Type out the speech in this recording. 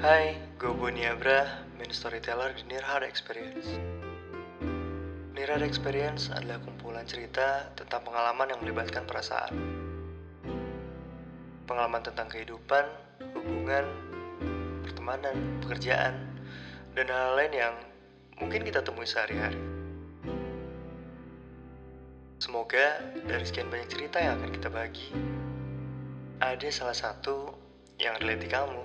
Hai, gue Boni Abra, main storyteller di Near Hard Experience. Near Hard Experience adalah kumpulan cerita tentang pengalaman yang melibatkan perasaan. Pengalaman tentang kehidupan, hubungan, pertemanan, pekerjaan, dan hal lain yang mungkin kita temui sehari-hari. Semoga dari sekian banyak cerita yang akan kita bagi, ada salah satu yang relate kamu.